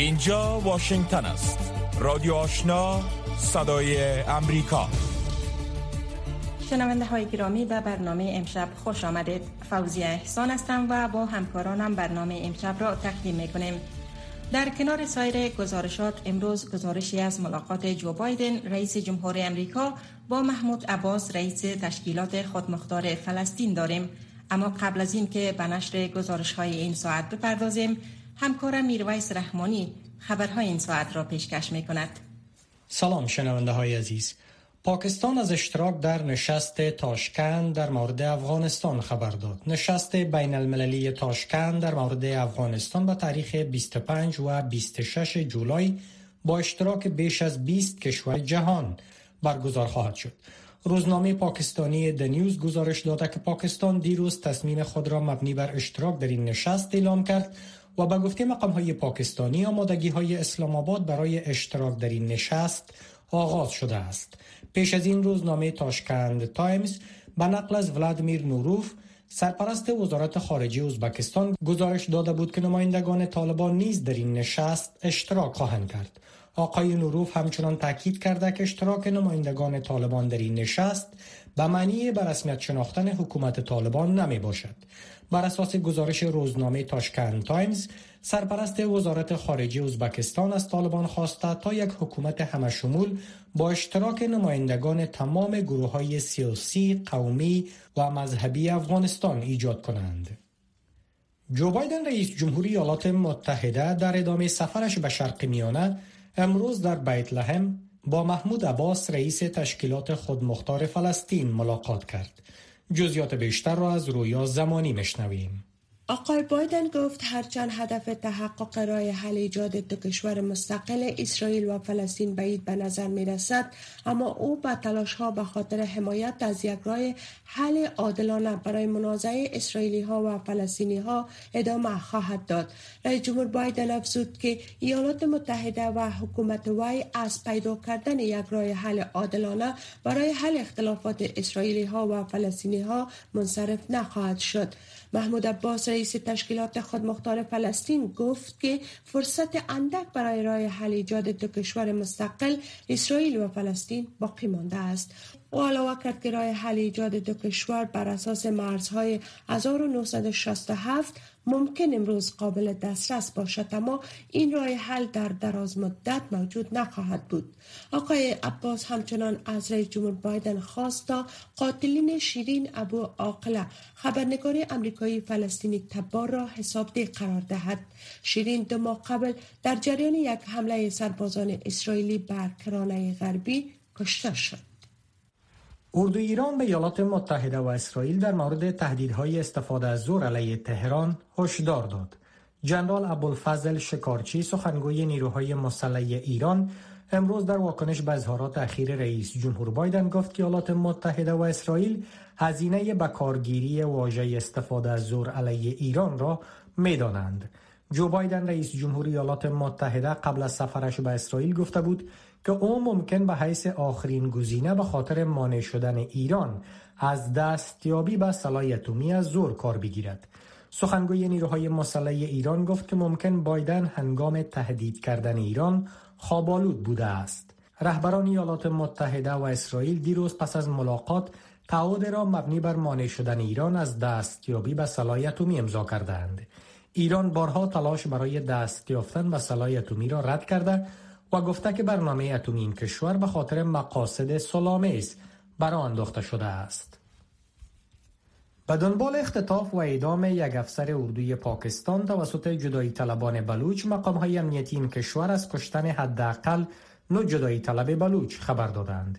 اینجا واشنگتن است. رادیو آشنا صدای امریکا. شنونده های گرامی به برنامه امشب خوش آمدید. فوزی احسان هستم و با همکارانم برنامه امشب را تقدیم می کنیم در کنار سایر گزارشات امروز گزارشی از ملاقات جو بایدن رئیس جمهور امریکا با محمود عباس رئیس تشکیلات خودمختار فلسطین داریم. اما قبل از این که به نشر گزارش های این ساعت بپردازیم همکارم میرویس رحمانی خبرهای این ساعت را پیشکش می کند سلام شنونده های عزیز پاکستان از اشتراک در نشست تاشکند در مورد افغانستان خبر داد. نشست بین المللی تاشکند در مورد افغانستان به تاریخ 25 و 26 جولای با اشتراک بیش از 20 کشور جهان برگزار خواهد شد. روزنامه پاکستانی دنیوز گزارش داده که پاکستان دیروز تصمیم خود را مبنی بر اشتراک در این نشست اعلام کرد و به گفته مقام های پاکستانی آمادگی های اسلام آباد برای اشتراک در این نشست آغاز شده است. پیش از این روزنامه تاشکند تایمز به نقل از ولادمیر نوروف سرپرست وزارت خارجه ازبکستان گزارش داده بود که نمایندگان طالبان نیز در این نشست اشتراک خواهند کرد. آقای نوروف همچنان تاکید کرده که اشتراک نمایندگان طالبان در این نشست به معنی به رسمیت شناختن حکومت طالبان نمی باشد. بر اساس گزارش روزنامه تاشکند تایمز سرپرست وزارت خارجه ازبکستان از طالبان خواسته تا یک حکومت همشمول با اشتراک نمایندگان تمام گروه های سیاسی، قومی و مذهبی افغانستان ایجاد کنند. جو بایدن رئیس جمهوری ایالات متحده در ادامه سفرش به شرق میانه امروز در بیت لحم با محمود عباس رئیس تشکیلات خودمختار فلسطین ملاقات کرد. جزیات بیشتر را از رویا زمانی مشنویم. آقای بایدن گفت هرچند هدف تحقق رای حل ایجاد دو کشور مستقل اسرائیل و فلسطین بعید به نظر می رسد اما او به تلاش ها به خاطر حمایت از یک رای حل عادلانه برای منازعه اسرائیلی ها و فلسطینی ها ادامه خواهد داد. رئیس جمهور بایدن افزود که ایالات متحده و حکومت وی از پیدا کردن یک رای حل عادلانه برای حل اختلافات اسرائیلی ها و فلسطینی ها منصرف نخواهد شد. محمود عباس رئیس تشکیلات خودمختار فلسطین گفت که فرصت اندک برای راه حل ایجاد دو کشور مستقل اسرائیل و فلسطین باقی مانده است. او علاوه کرد که راه حل ایجاد دو کشور بر اساس مرزهای 1967 ممکن امروز قابل دسترس باشد اما این راه حل در دراز مدت موجود نخواهد بود. آقای عباس همچنان از رئیس جمهور بایدن خواست تا قاتلین شیرین ابو عاقله خبرنگار امریکایی فلسطینی تبار را حسابده قرار دهد. شیرین دو ماه قبل در جریان یک حمله سربازان اسرائیلی بر کرانه غربی کشته شد. اردوی ایران به ایالات متحده و اسرائیل در مورد تهدیدهای استفاده از زور علیه تهران هشدار داد. جنرال ابوالفضل شکارچی سخنگوی نیروهای مسلح ایران امروز در واکنش به اظهارات اخیر رئیس جمهور بایدن گفت که ایالات متحده و اسرائیل هزینه به کارگیری واژه استفاده از زور علیه ایران را می‌دانند. جو بایدن رئیس جمهوری ایالات متحده قبل از سفرش به اسرائیل گفته بود که او ممکن به حیث آخرین گزینه به خاطر مانع شدن ایران از دستیابی به سلاح اتمی از زور کار بگیرد. سخنگوی نیروهای مسلح ایران گفت که ممکن بایدن هنگام تهدید کردن ایران خوابالود بوده است. رهبران ایالات متحده و اسرائیل دیروز پس از ملاقات تعهد را مبنی بر مانع شدن ایران از دستیابی به سلاح اتمی امضا کردند. ایران بارها تلاش برای دست یافتن به سلاح اتمی را رد کرده و گفته که برنامه اتمی این کشور به خاطر مقاصد سلامیز برای انداخته شده است. به دنبال اختطاف و اعدام یک افسر اردوی پاکستان توسط جدایی طلبان بلوچ مقام های امنیتی این کشور از کشتن حداقل نو جدایی طلب بلوچ خبر دادند.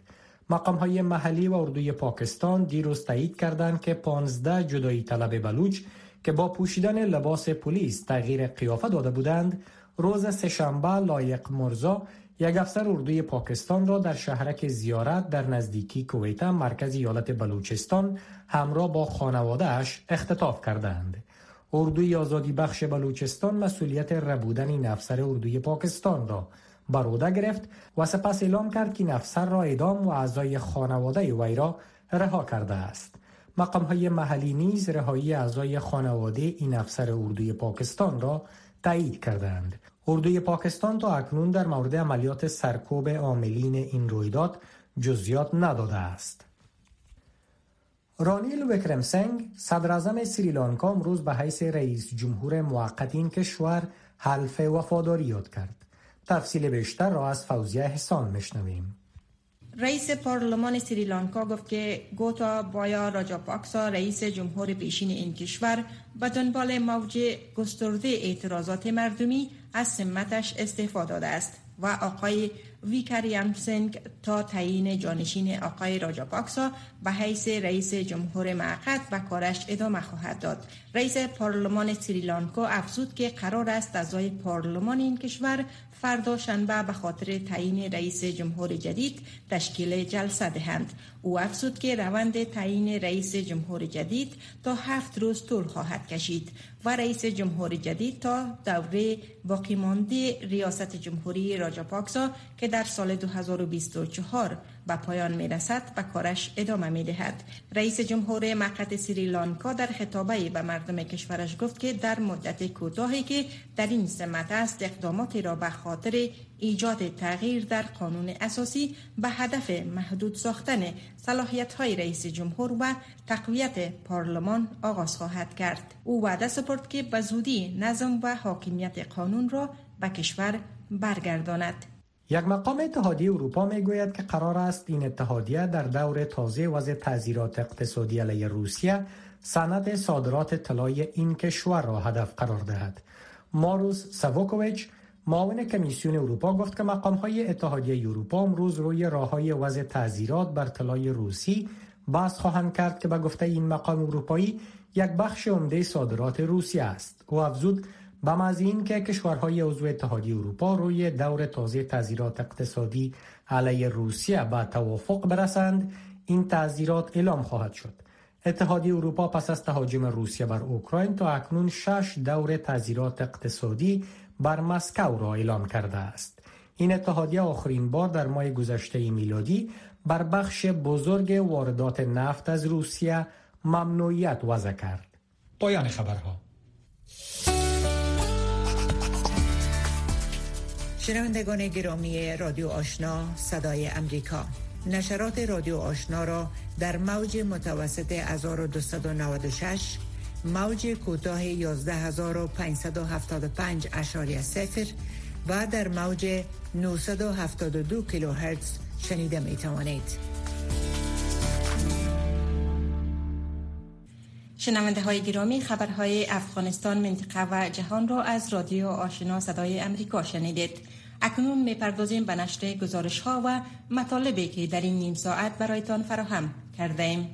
مقام های محلی و اردوی پاکستان دیروز تایید کردند که 15 جدایی طلب بلوچ که با پوشیدن لباس پلیس تغییر قیافه داده بودند روز سهشنبه لایق مرزا یک افسر اردوی پاکستان را در شهرک زیارت در نزدیکی کویتا مرکز ایالت بلوچستان همراه با خانوادهش اختطاف کردند. اردوی آزادی بخش بلوچستان مسئولیت ربودن این افسر اردوی پاکستان را بر عهده گرفت و سپس اعلام کرد که این افسر را اعدام و اعضای خانواده وی را رها کرده است. مقام های محلی نیز رهایی اعضای خانواده این افسر اردوی پاکستان را تایید کردند اردوی پاکستان تا اکنون در مورد عملیات سرکوب عاملین این رویداد جزیات نداده است. رانیل وکرمسنگ صدر سریلانکا امروز به حیث رئیس جمهور موقت این کشور حلف وفاداری یاد کرد. تفصیل بیشتر را از فوزیه حسان مشنویم. رئیس پارلمان سریلانکا گفت که گوتا بایا راجاپاکسا رئیس جمهور پیشین این کشور به دنبال موج گسترده اعتراضات مردمی از سمتش استعفا داده است و آقای ویکریان سنگ تا تعیین جانشین آقای راجاپاکسا به حیث رئیس جمهور معقد و کارش ادامه خواهد داد. رئیس پارلمان سریلانکا افزود که قرار است اعضای پارلمان این کشور فردا شنبه به خاطر تعیین رئیس جمهور جدید تشکیل جلسه دهند. او افزود که روند تعیین رئیس جمهور جدید تا هفت روز طول خواهد کشید و رئیس جمهور جدید تا دوره باقی مانده ریاست جمهوری راجاپاکسا که در سال 2024 به پایان می رسد و کارش ادامه می دهد. رئیس جمهور مقد سریلانکا در خطابه به مردم کشورش گفت که در مدت کوتاهی که در این سمت است اقداماتی را به خاطر ایجاد تغییر در قانون اساسی به هدف محدود ساختن صلاحیت های رئیس جمهور و تقویت پارلمان آغاز خواهد کرد. او وعده سپرد که به زودی نظم و حاکمیت قانون را به کشور برگرداند. یک مقام اتحادیه اروپا می گوید که قرار است این اتحادیه در دور تازه وضع تعذیرات اقتصادی علیه روسیه سند صادرات طلای این کشور را هدف قرار دهد. ماروس سووکوویچ معاون کمیسیون اروپا گفت که مقام های اتحادیه اروپا امروز روی راه های وضع تعذیرات بر طلای روسی بحث خواهند کرد که به گفته این مقام اروپایی یک بخش عمده صادرات روسیه است. او افزود به از این که کشورهای عضو اتحادیه اروپا روی دور تازه تعذیرات اقتصادی علیه روسیه به توافق برسند این تعذیرات اعلام خواهد شد. اتحادیه اروپا پس از تهاجم روسیه بر اوکراین تا اکنون شش دور تعذیرات اقتصادی بر مسکو را اعلام کرده است. این اتحادیه آخرین بار در ماه گذشته میلادی بر بخش بزرگ واردات نفت از روسیه ممنوعیت وضع کرد. پایان خبرها. شنوندگان گرامی رادیو آشنا صدای امریکا نشرات رادیو آشنا را در موج متوسط 1296 موج کوتاه 11575 اشاری سفر و در موج 972 کیلوهرتز شنیده می توانید. شنونده های گرامی خبرهای افغانستان منطقه و جهان را از رادیو آشنا صدای امریکا شنیدید. اکنون می‌پردازیم به نشر گزارش ها و مطالبی که در این نیم ساعت برایتان فراهم کرده ایم.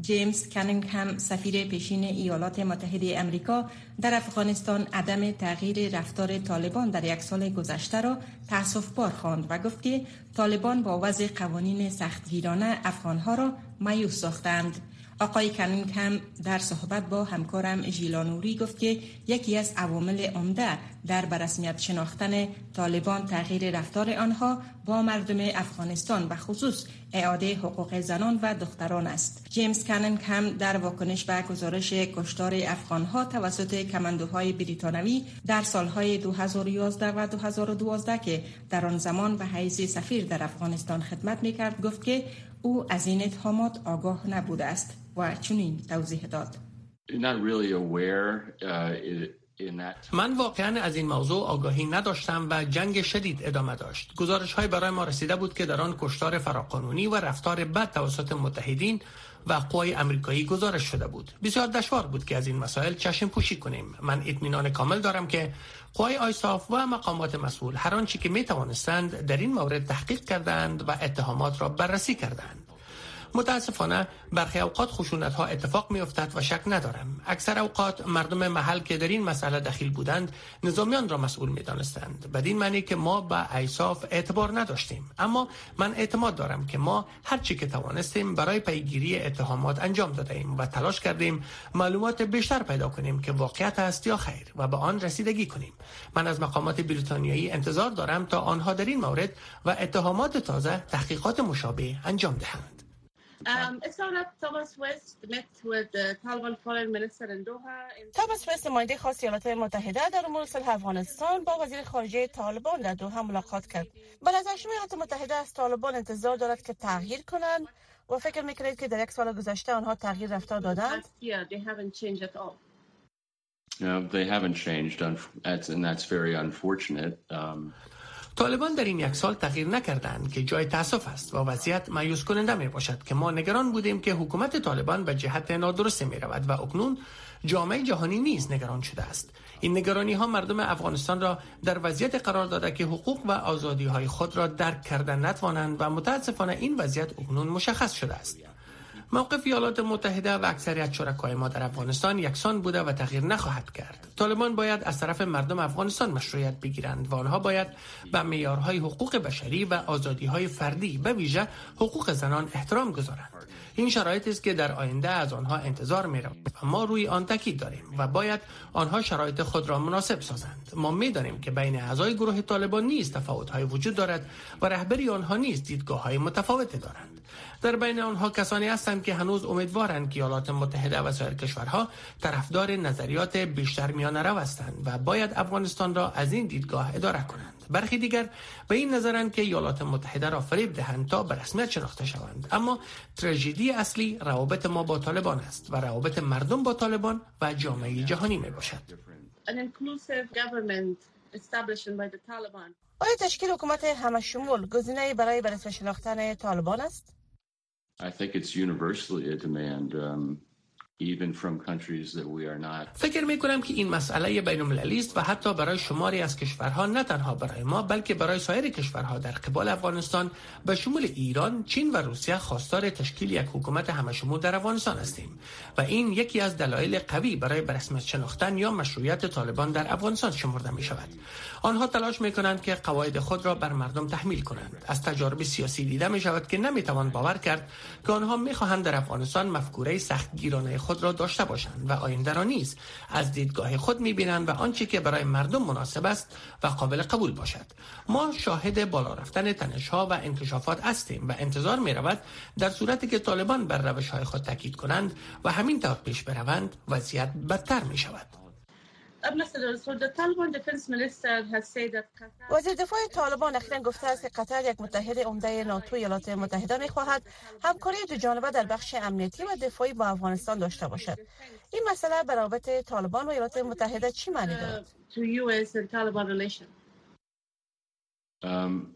جیمز کنینگهم سفیر پیشین ایالات متحده امریکا در افغانستان عدم تغییر رفتار طالبان در یک سال گذشته را تاسف بار خواند و گفت که طالبان با وضع قوانین سختگیرانه افغانها را مایوس ساختند. آقای کنینگ هم در صحبت با همکارم ژیلانوری گفت که یکی از عوامل عمده در برسمیت شناختن طالبان تغییر رفتار آنها با مردم افغانستان و خصوص اعاده حقوق زنان و دختران است. جیمز کننگ هم در واکنش به گزارش کشتار افغانها توسط کماندوهای بریتانوی در سالهای 2011 و 2012 که در آن زمان به حیث سفیر در افغانستان خدمت می‌کرد گفت که او از این اتهامات آگاه نبوده است و چنین توضیح داد. من واقعا از این موضوع آگاهی نداشتم و جنگ شدید ادامه داشت. گزارش های برای ما رسیده بود که در آن کشتار فراقانونی و رفتار بد توسط متحدین و قوای امریکایی گزارش شده بود. بسیار دشوار بود که از این مسائل چشم پوشی کنیم. من اطمینان کامل دارم که قوای آیساف و مقامات مسئول هر آنچه که می توانستند در این مورد تحقیق کردند و اتهامات را بررسی کردند. متاسفانه برخی اوقات خشونت ها اتفاق می افتد و شک ندارم. اکثر اوقات مردم محل که در این مسئله دخیل بودند نظامیان را مسئول می دانستند بدین معنی که ما به ایصاف اعتبار نداشتیم. اما من اعتماد دارم که ما هر چی که توانستیم برای پیگیری اتهامات انجام داده ایم و تلاش کردیم معلومات بیشتر پیدا کنیم که واقعیت است یا خیر و به آن رسیدگی کنیم. من از مقامات بریتانیایی انتظار دارم تا آنها در این مورد و اتهامات تازه تحقیقات مشابه انجام دهند. توماس وست نماینده خاص ایالات متحده در امور صلح افغانستان با وزیر خارجه طالبان در دوحه ملاقات کرد. به نظر شما ایالات متحده از طالبان انتظار دارد که تغییر کنند و فکر می‌کنید که در یک سال گذشته آنها تغییر رفتار دادند؟ طالبان در این یک سال تغییر نکردند که جای تاسف است و وضعیت مایوس کننده می باشد که ما نگران بودیم که حکومت طالبان به جهت نادرست می رود و اکنون جامعه جهانی نیز نگران شده است. این نگرانی ها مردم افغانستان را در وضعیت قرار داده که حقوق و آزادی های خود را درک کردن نتوانند و متاسفانه این وضعیت اکنون مشخص شده است. موقف ایالات متحده و اکثریت شرکای ما در افغانستان یکسان بوده و تغییر نخواهد کرد. طالبان باید از طرف مردم افغانستان مشروعیت بگیرند و آنها باید به معیارهای حقوق بشری و آزادیهای فردی به ویژه حقوق زنان احترام گذارند. این شرایطی است که در آینده از آنها انتظار می و ما روی آن تاکید داریم و باید آنها شرایط خود را مناسب سازند ما می دانیم که بین اعضای گروه طالبان نیز تفاوت های وجود دارد و رهبری آنها نیز دیدگاه های متفاوت دارند در بین آنها کسانی هستند که هنوز امیدوارند که ایالات متحده و سایر کشورها طرفدار نظریات بیشتر میانه رو هستند و باید افغانستان را از این دیدگاه اداره کنند. برخی دیگر به این نظرند که ایالات متحده را فریب دهند تا به رسمیت شناخته شوند. اما تراژدی اصلی روابط ما با طالبان است و روابط مردم با طالبان و جامعه جهانی می باشد آیا تشکیل حکومت همه شمول گزینه برای به شناختن طالبان است؟ I think it's universally a demand. Um, فکر می کنم که این مسئله بین المللی است و حتی برای شماری از کشورها نه تنها برای ما بلکه برای سایر کشورها در قبال افغانستان به شمول ایران، چین و روسیه خواستار تشکیل یک حکومت همشمول در افغانستان هستیم و این یکی از دلایل قوی برای برسمیت شناختن یا مشروعیت طالبان در افغانستان شمرده می شود. آنها تلاش می کنند که قواعد خود را بر مردم تحمیل کنند. از تجارب سیاسی دیده می شود که نمی توان باور کرد که آنها می خواهند در افغانستان مفکوره سختگیرانه خود را داشته باشند و آینده را نیز از دیدگاه خود می‌بینند و آنچه که برای مردم مناسب است و قابل قبول باشد. ما شاهد بالا رفتن تنش ها و انکشافات هستیم و انتظار می رود در صورتی که طالبان بر روش های خود تاکید کنند و همین طور پیش بروند وضعیت بدتر می شود وزیر دفاع طالبان اخیرا گفته است که قطر یک متحد عمده ناتو ایالات متحده می خواهد همکاری دو جانبه در بخش امنیتی و دفاعی با افغانستان داشته باشد. این مسئله برابط طالبان و ایالات متحده چی معنی دارد؟ Um,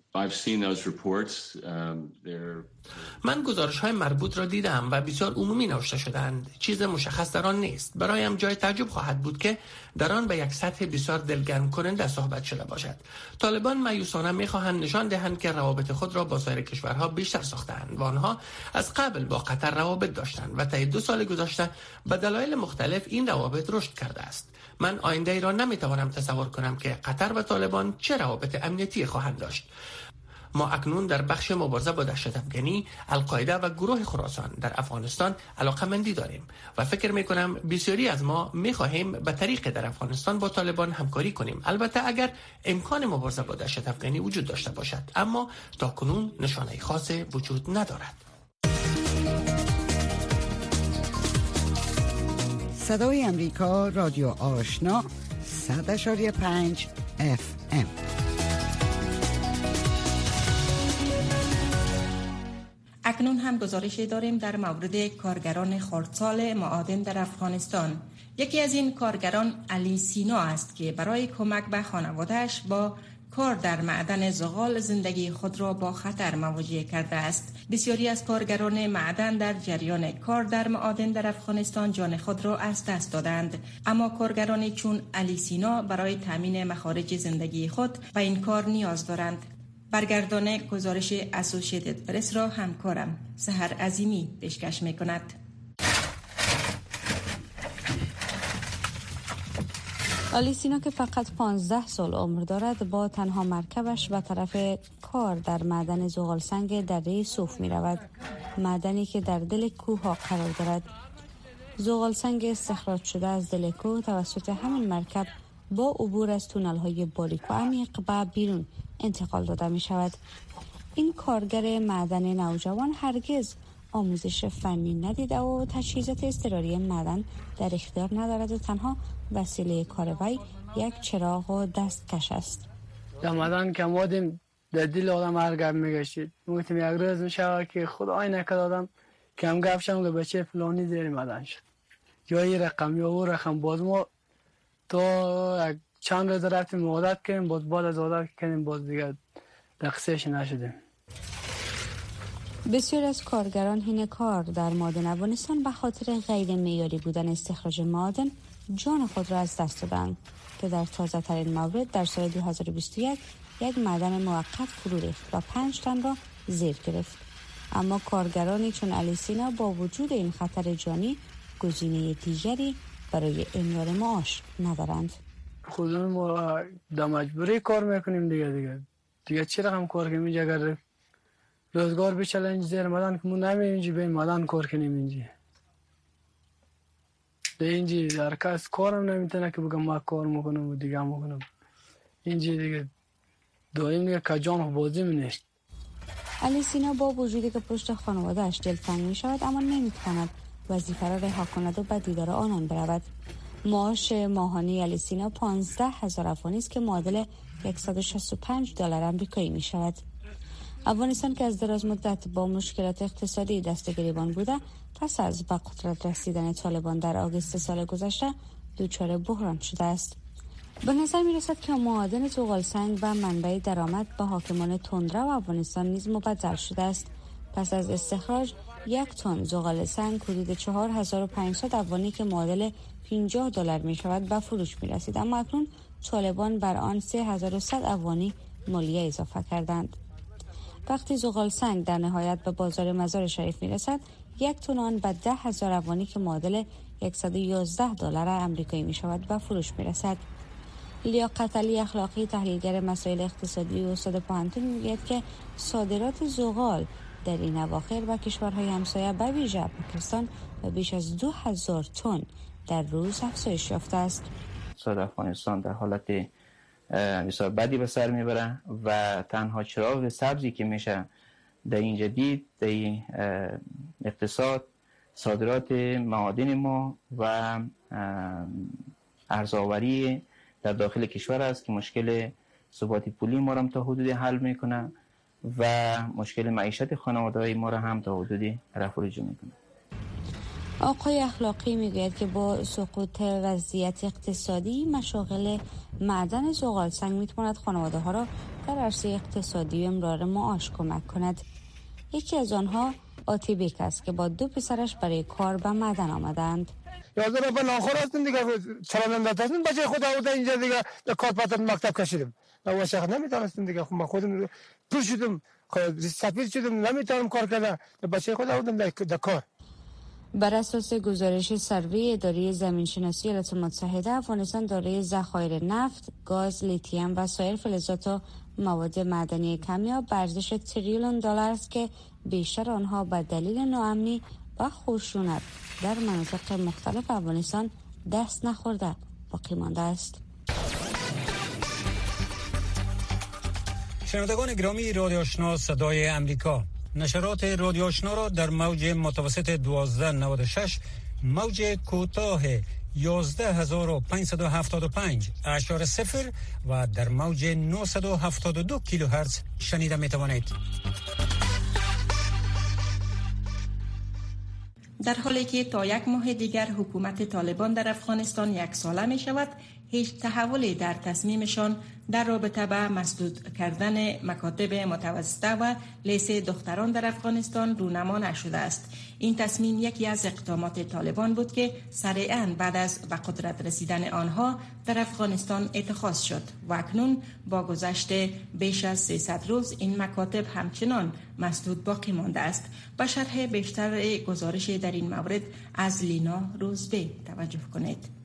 من گزارش های مربوط را دیدم و بسیار عمومی نوشته شدند. چیز مشخص در آن نیست. برایم جای تعجب خواهد بود که در آن به یک سطح بسیار دلگرم کننده صحبت شده باشد. طالبان مایوسانه می‌خواهند نشان دهند که روابط خود را با سایر کشورها بیشتر ساختند و آنها از قبل با قطر روابط داشتند و طی دو سال گذشته به دلایل مختلف این روابط رشد کرده است. من آینده ای را نمی‌توانم تصور کنم که قطر و طالبان چه روابط امنیتی خواهند داشت. ما اکنون در بخش مبارزه با دهشت افغانی القاعده و گروه خراسان در افغانستان علاقه مندی داریم و فکر می کنم بسیاری از ما می خواهیم به طریق در افغانستان با طالبان همکاری کنیم. البته اگر امکان مبارزه با دهشت افغانی وجود داشته باشد اما تا کنون نشانه خاص وجود ندارد. صدای امریکا رادیو آشنا 100.5 FM اکنون هم گزارشی داریم در مورد کارگران خردسال معادن در افغانستان. یکی از این کارگران علی سینا است که برای کمک به خانوادهش با کار در معدن زغال زندگی خود را با خطر مواجه کرده است. بسیاری از کارگران معدن در جریان کار در معادن در افغانستان جان خود را از دست دادند. اما کارگرانی چون علی سینا برای تامین مخارج زندگی خود به این کار نیاز دارند. برگردان گزارش اسوسییتد پرس را همکارم سهر عظیمی پیشکش می کند آلیسینا که فقط 15 سال عمر دارد با تنها مرکبش و طرف کار در معدن زغال سنگ دره صوف می رود معدنی که در دل کوه ها قرار دارد. زغال سنگ استخراج شده از دل کوه توسط همین مرکب با عبور از تونل های باریک و عمیق به بیرون انتقال داده می شود این کارگر معدن نوجوان هرگز آموزش فنی ندیده و تجهیزات اضطراری معدن در اختیار ندارد و تنها وسیله کار وی یک چراغ و دستکش است. در معدن که مادیم در دل آدم هر گپ میگشید می‌گفتیم یک روز میشه که خدا نکد آدم کم گپ شم که بچه فلانی زیر معدن شد. یا این رقم یا او رقم باز ما تا چند روز رفتیم عادت کنیم باز بعد از عادت کنیم باز دیگه دقیقش نشدیم. بسیار از کارگران هین کار در مادن افغانستان به خاطر غیر میاری بودن استخراج مادن جان خود را از دست دادند. که در تازه ترین مورد در سال 2021 یک معدن موقت فرو ریخت و پنج تن را زیر گرفت. اما کارگرانی چون الیسینا با وجود این خطر جانی گزینه دیگری برای امرار معاش ندارند. خودمون ما در مجبوری کار می‌کنیم دیگه دیگه. دیگه چی رقم کار کنیم؟ اینجا اگر روزگار بچله اینجا زیر مدن که ما نمی اینجا به مدن کار کنیم اینجا. ده اینجا هر کس کارم نمی‌تونه که بگم ما کار می‌کنم و دیگه می‌کنم. اینجا دیگه دائم دیگه کجان بازی منشت علی سینا با وجودی که پشت خانوادهش دلتنگ می شود اما نمی تواند وظیفه را رها کند و به دیدار آنان برود. معاش ماهانه علی سینا 15 هزار افغانی است که معادل 165 دلار آمریکایی می شود افغانستان که از دراز مدت با مشکلات اقتصادی دست گریبان بوده پس از به قدرت رسیدن طالبان در آگست سال گذشته دچار بحران شده است. به نظر می رسد که معادن زغال سنگ و منبع درآمد به حاکمان تندرا و افغانستان نیز مبدل شده است. پس از استخراج یک تن زغال سنگ حدود 4500 افغانی که معادل 50 دلار می شود به فروش می رسید اما اکنون طالبان بر آن 3100 افغانی مالیه اضافه کردند. وقتی زغال سنگ در نهایت به بازار مزار شریف می رسد یک تن آن به ده هزار افغانی که معادل 111 دلار امریکایی می شود به فروش می رسد لیاقت علی اخلاقی تحلیلگر مسائل اقتصادی و استاد پانتون می‌گوید که صادرات زغال در این اواخر و کشورهای همسایه به ویژه پاکستان به بیش از دو هزار تن در روز افزایش یافته است. اقتصاد افغانستان در حالت بسیار بدی به سر می‌بره و تنها چراغ سبزی که میشه در این جدید در این اقتصاد صادرات معادن ما و ارزاوری در داخل کشور است که مشکل ثبات پولی ما را تا حدودی حل می‌کنه و مشکل معیشت خانواده های ما را هم تا حدودی رفع می‌کنه. آقای اخلاقی می‌گوید که با سقوط وضعیت اقتصادی مشاغل معدن زغال سنگ می‌تواند خانواده ها را در عرصه اقتصادی و امرار معاش کمک کند. یکی از آنها آتیبیک است که با دو پسرش برای کار به معدن آمدند. یازده نفر ناخور هستیم دیگه چراننده هستیم بچه خود آورده اینجا دیگه کار پاتر مکتب کشیدیم و واشق نمی‌تونستیم دیگه خب من خودم پر شدم سفید شدم نمی‌تونم کار کردم. بچه خود آوردم در کار. بر اساس گزارش سروی اداره زمینشناسی ایالات متحده افغانستان دارای ذخایر نفت، گاز، لیتیم و سایر فلزات و مواد معدنی کمیاب به ارزش تریلیون دلار است که بیشتر آنها به دلیل ناامنی و خشونت در مناطق مختلف افغانستان دست نخورده باقی مانده است. شنوندگان گرامی رادیو آشنا صدای امریکا نشرات رادیو آشنا را در موج متوسط 1296 موج کوتاه 11575 اشار سفر و در موج 972 کیلوهرتز شنیده می توانید. در حالی که تا یک ماه دیگر حکومت طالبان در افغانستان یک ساله می شود هیچ تحولی در تصمیمشان در رابطه به مسدود کردن مکاتب متوسطه و لیس دختران در افغانستان رونما نشده است. این تصمیم یکی از اقدامات طالبان بود که سریعا بعد از به قدرت رسیدن آنها در افغانستان اتخاذ شد و اکنون با گذشت بیش از 300 روز این مکاتب همچنان مسدود باقی مانده است. به شرح بیشتر گزارش در این مورد از لینا روزبه توجه کنید.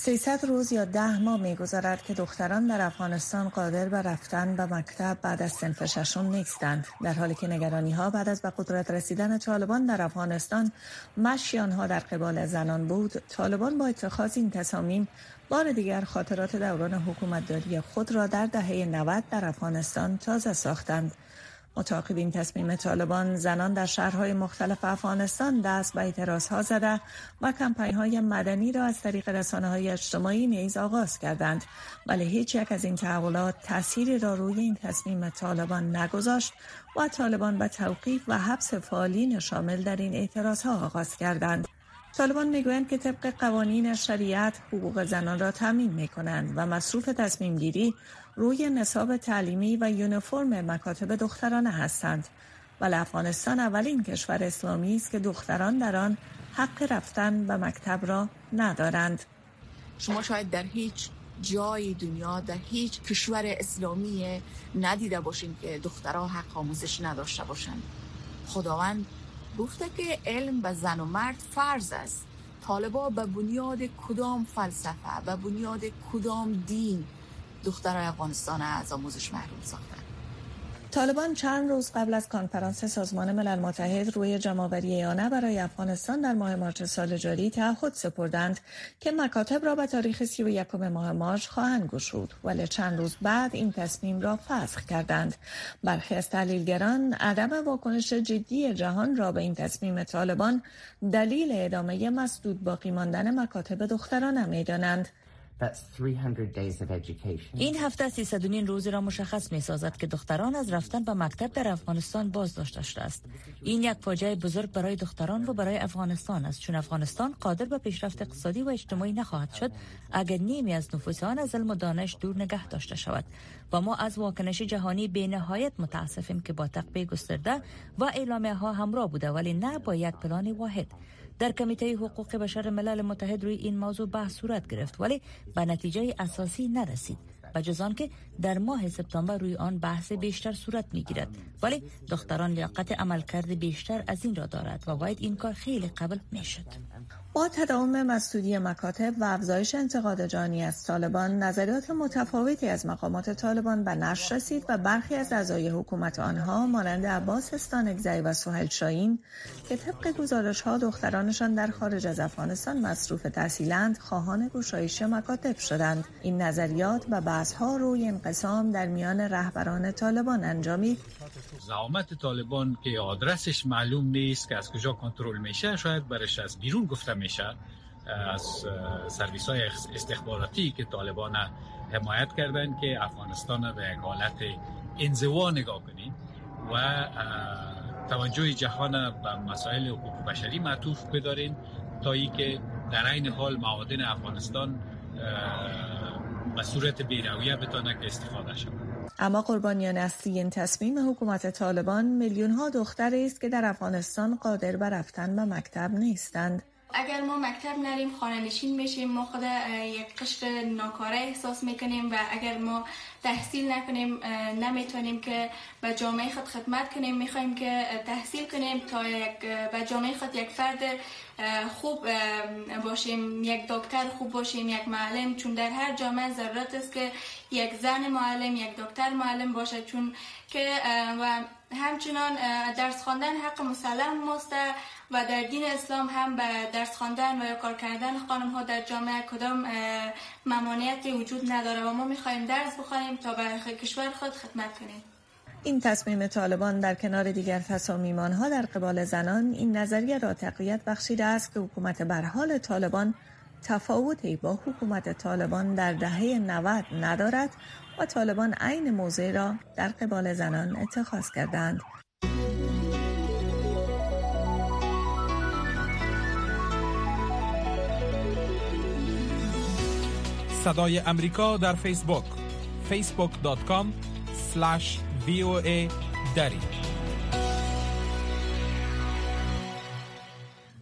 300 روز یا ده ماه میگذرد که دختران در افغانستان قادر به رفتن به مکتب بعد از سنف ششم نیستند. در حالی که نگرانی ها بعد از به قدرت رسیدن طالبان در افغانستان مشی آنها در قبال زنان بود. طالبان با اتخاذ این تصامیم بار دیگر خاطرات دوران حکومتداری خود را در دهه 90 در افغانستان تازه ساختند. متعاقب این تصمیم طالبان. زنان در شهرهای مختلف افغانستان دست به اعتراض ها زده و کمپین های مدنی را از طریق رسانه های اجتماعی نیز آغاز کردند. ولی هیچ یک از این تحولات تأثیری را روی این تصمیم طالبان نگذاشت و طالبان به توقیف و حبس فعالین شامل در این اعتراض ها آغاز کردند. طالبان می‌گویند که طبق قوانین شریعت حقوق زنان را تامین می کنند و مصروف تصمیم گیری روی نصاب تعلیمی و یونیفرم مکاتب دخترانه هستند. ولی افغانستان اولین کشور اسلامی است که دختران در آن حق رفتن به مکتب را ندارند. شما شاید در هیچ جای دنیا در هیچ کشور اسلامی ندیده باشین که دخترها حق آموزش نداشته باشند. خداوند گفته که علم به زن و مرد فرض است. طالبا به بنیاد کدام فلسفه به بنیاد کدام دین دخترای افغانستان از آموزش محروم ساختن. طالبان چند روز قبل از کنفرانس سازمان ملل متحد روی جمعآوری یانه برای افغانستان در ماه مارچ سال جاری تعهد سپردند که مکاتب را به تاریخ 31 ماه مارچ خواهند گشود ولی چند روز بعد این تصمیم را فسخ کردند. برخی از تحلیلگران عدم واکنش جدی جهان را به این تصمیم طالبان دلیل ادامه مسدود باقی ماندن مکاتب دختران می‌دانند. این هفته 300 روزی را مشخص می سازد که دختران از رفتن به مکتب در افغانستان باز داشته شده است. این یک فاجعه بزرگ برای دختران و برای افغانستان است. چون افغانستان قادر به پیشرفت اقتصادی و اجتماعی نخواهد شد اگر نیمی از نفوس آن از علم و دانش دور نگه داشته شود. و ما از واکنش جهانی به نهایت متاسفیم که با تقبیه گسترده و اعلامیه ها همراه بوده ولی نه با یک پلان واحد. در کمیته حقوق بشر ملل متحد روی این موضوع بحث صورت گرفت ولی به نتیجه اساسی نرسید. جزان که در ماه سپتامبر روی آن بحث بیشتر صورت می گیرد ولی دختران لیاقت عملکرد بیشتر از این را دارد و باید این کار خیلی قبل می شد با تداوم مسئولی مکاتب و افزایش انتقاد جانی از طالبان نظریات متفاوتی از مقامات طالبان به نشر رسید و برخی از اعضای حکومت آنها مانند عباس استانگزی و سهل شاهین که طبق گزارش ها دخترانشان در خارج از افغانستان مصروف تحصیلند خواهان گشایش مکاتب شدند. این نظریات و بحث ها روی انقسام در میان رهبران طالبان انجامید زعامت طالبان که آدرسش معلوم نیست که از کجا کنترل میشه شاید برش از بیرون گفته میشه از سرویس های استخباراتی که طالبان حمایت کردن که افغانستان به یک حالت انزوا نگاه کنیم و توجه جهان به مسائل حقوق بشری معطوف بدارین تا ای که در این حال معادن افغانستان به صورت بیرویه بتانه که استفاده شود. اما قربانیان اصلی این تصمیم حکومت طالبان میلیون ها دختر است که در افغانستان قادر به رفتن به مکتب نیستند. اگر ما مکتب نریم خانه نشین میشیم ما خود یک قشر ناکاره احساس می‌کنیم و اگر ما تحصیل نکنیم نمی‌تونیم که به جامعه خود خدمت کنیم. می‌خوایم که تحصیل کنیم تا یک به جامعه خود یک فرد خوب باشیم یک دکتر خوب باشیم یک معلم. چون در هر جامعه ضرورت است که یک زن معلم یک دکتر معلم باشه. چون که و همچنان درس خواندن حق مسلم ماست و در دین اسلام هم به درس خواندن و کار کردن خانم ها در جامعه کدام ممانعتی وجود نداره و ما می‌خواهیم درس بخواهیم تا به کشور خود خدمت کنیم. این تصمیم طالبان در کنار دیگر تصامیمان ها در قبال زنان این نظریه را تقویت بخشیده است که حکومت برحال طالبان تفاوتی با حکومت طالبان در دهه 90 ندارد و طالبان عین موضع را در قبال زنان اتخاذ کردند. صدای امریکا در فیسبوک facebook.com voa دری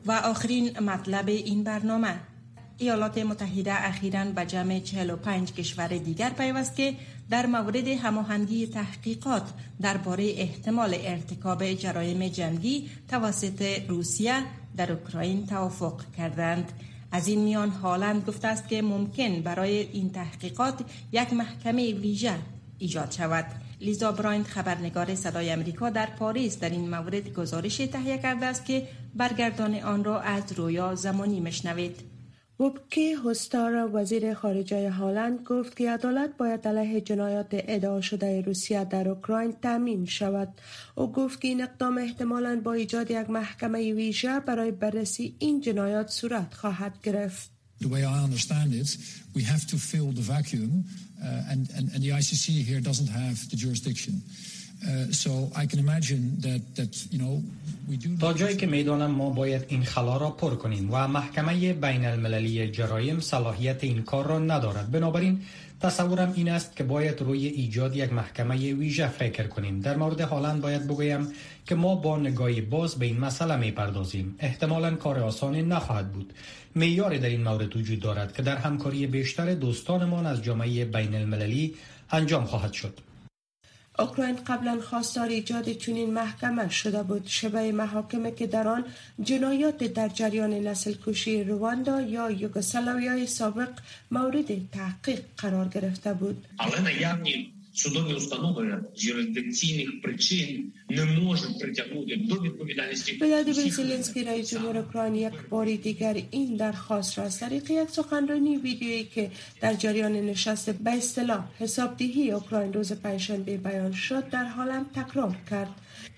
و آخرین مطلب این برنامه ایالات متحده اخیرا به جمع 45 کشور دیگر پیوست که در مورد هماهنگی تحقیقات درباره احتمال ارتکاب جرایم جنگی توسط روسیه در اوکراین توافق کردند. از این میان هالند گفته است که ممکن برای این تحقیقات یک محکمه ویژه ایجاد شود. لیزا برایند خبرنگار صدای امریکا در پاریس در این مورد گزارش تهیه کرده است که برگردان آن را از رویا زمانی مشنوید. وبکی هستار وزیر خارجه هالند گفت که عدالت باید علیه جنایات ادعا شده روسیه در اوکراین تامین شود او گفت که این اقدام احتمالا با ایجاد یک محکمه ویژه برای بررسی این جنایات صورت خواهد گرفت The way I understand it, we have to fill the vacuum uh, and, and, and the ICC here doesn't have the jurisdiction. تا جایی که می‌دانم ما باید این خلا را پر کنیم و محکمه بین المللی جرایم صلاحیت این کار را ندارد. بنابراین تصورم این است که باید روی ایجاد یک محکمه ویژه فکر کنیم. در مورد هالند باید بگویم که ما با نگاهی باز به این مسئله می پردازیم احتمالا کار آسانی نخواهد بود. میاری در این مورد وجود دارد که در همکاری بیشتر دوستانمان از جامعه بین المللی انجام خواهد شد. اوکراین قبلا خواستار ایجاد چنین محکمه شده بود. شبه محاکمه که در آن جنایات در جریان نسل کشی رواندا یا یوگسلاویای سابق مورد تحقیق قرار گرفته بود. судові установи юрисдикційних причин не можуть притягнути до відповідальності. ولادیمیر زلنسکی رئیس جمهور اوکراین یک بار دیگر این درخواست را از طریق یک سخنرانی ویدیویی که در جریان نشست به اصطلاح حسابدهی اوکراین روز پنجشنبه بیان شد در حالم تکرار کرد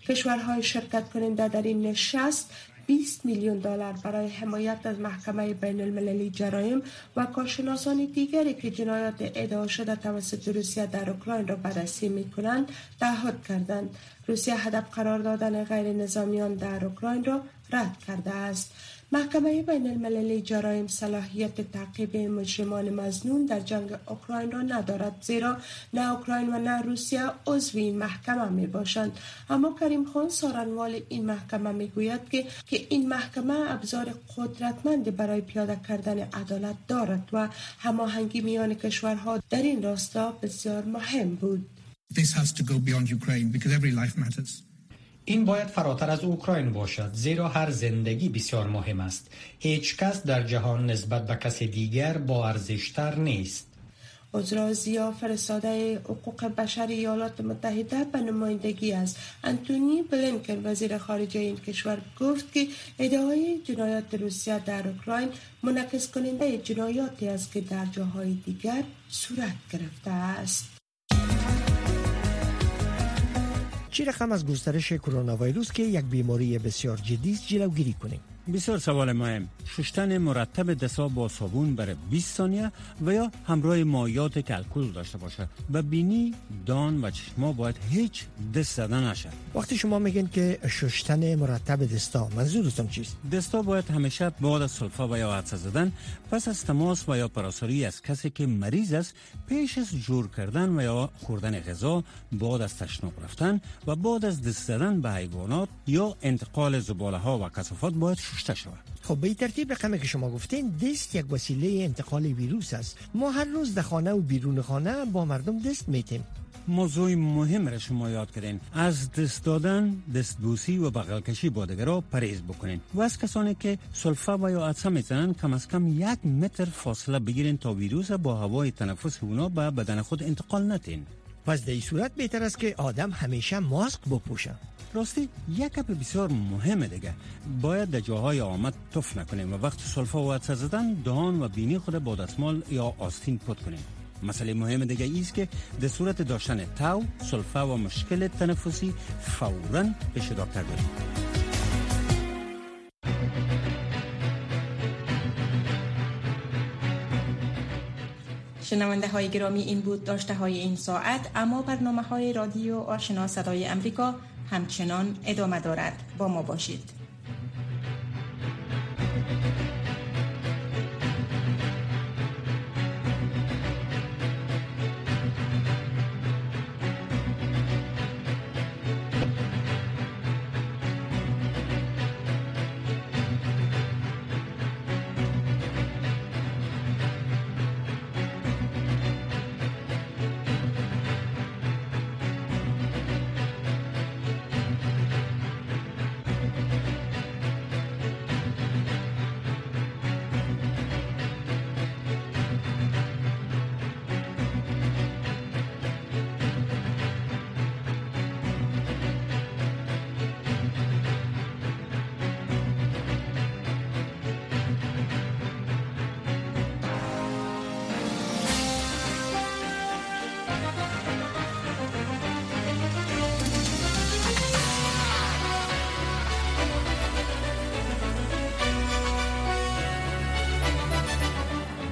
کشورهای شرکت کننده در این نشست 20 میلیون دلار برای حمایت از محکمه بین المللی جرایم و کارشناسان دیگری که جنایات ادعا شده توسط روسیه در اوکراین را بررسی می کنند تعهد کردند. روسیه هدف قرار دادن غیر نظامیان در اوکراین را رد کرده است. محکمه بین المللی جرایم صلاحیت تعقیب مجرمان مزنون در جنگ اوکراین را ندارد زیرا نه اوکراین و نه روسیه عضو این محکمه می باشند اما کریم خان سارنوال این محکمه می گوید که که این محکمه ابزار قدرتمند برای پیاده کردن عدالت دارد و هماهنگی میان کشورها در این راستا بسیار مهم بود This has to go beyond Ukraine because every life matters. این باید فراتر از اوکراین باشد زیرا هر زندگی بسیار مهم است. هیچ کس در جهان نسبت به کسی دیگر با ارزشتر نیست. عذرازیا فرستاده حقوق بشر ایالات متحده به نمایندگی از انتونی بلینکن وزیر خارجه این کشور گفت که ادعای جنایات روسیه در اوکراین منعکس کننده جنایاتی است که در جاهای دیگر صورت گرفته است. چی رقم از گسترش کرونا ویروس که یک بیماری بسیار جدی است جلوگیری کنیم. بسیار سوال مهم. شستن مرتب دستا با صابون برای 20 ثانیه و یا همراه مایات که الکل داشته باشه. و بینی دان و چشما باید هیچ دست زدن نشه. وقتی شما میگین که شستن مرتب دستا منظورتون چیست؟ دستا باید همیشه بعد از سلفا و یا عدسه زدن پس از تماس و یا پراساری از کسی که مریض است پیش از جور کردن و یا خوردن غذا بعد از تشناب رفتن و بعد از دست زدن به حیوانات یا انتقال زباله ها و کثافات باید شسته شود خب به ترتیب رقمی که شما گفتین دست یک وسیله انتقال ویروس است. ما هر روز در خانه و بیرون خانه با مردم دست میتیم موضوع مهم را شما یاد کردین. از دست دادن دستبوسی و بغل کشی با را پریز بکنین. و از کسانی که سلفا و یا عدسه می‌زنن کم از کم یک متر فاصله بگیرین تا ویروس با هوای تنفس اونا به بدن خود انتقال نتین. پس در این صورت بهتر است که آدم همیشه ماسک بپوشه. راستی یک گپ بسیار مهمه دیگه. باید در جاهای آمد تف نکنیم و وقت سلفا و عدسه زدن دهان و بینی خود با دستمال یا آستین پد کنیم. مسئله مهم دیگه است که در صورت داشتن تاو سلفا و مشکل تنفسی فورا پیش دکتر بریم شنونده های گرامی این بود داشته های این ساعت اما برنامه های رادیو آشنا صدای امریکا همچنان ادامه دارد. با ما باشید.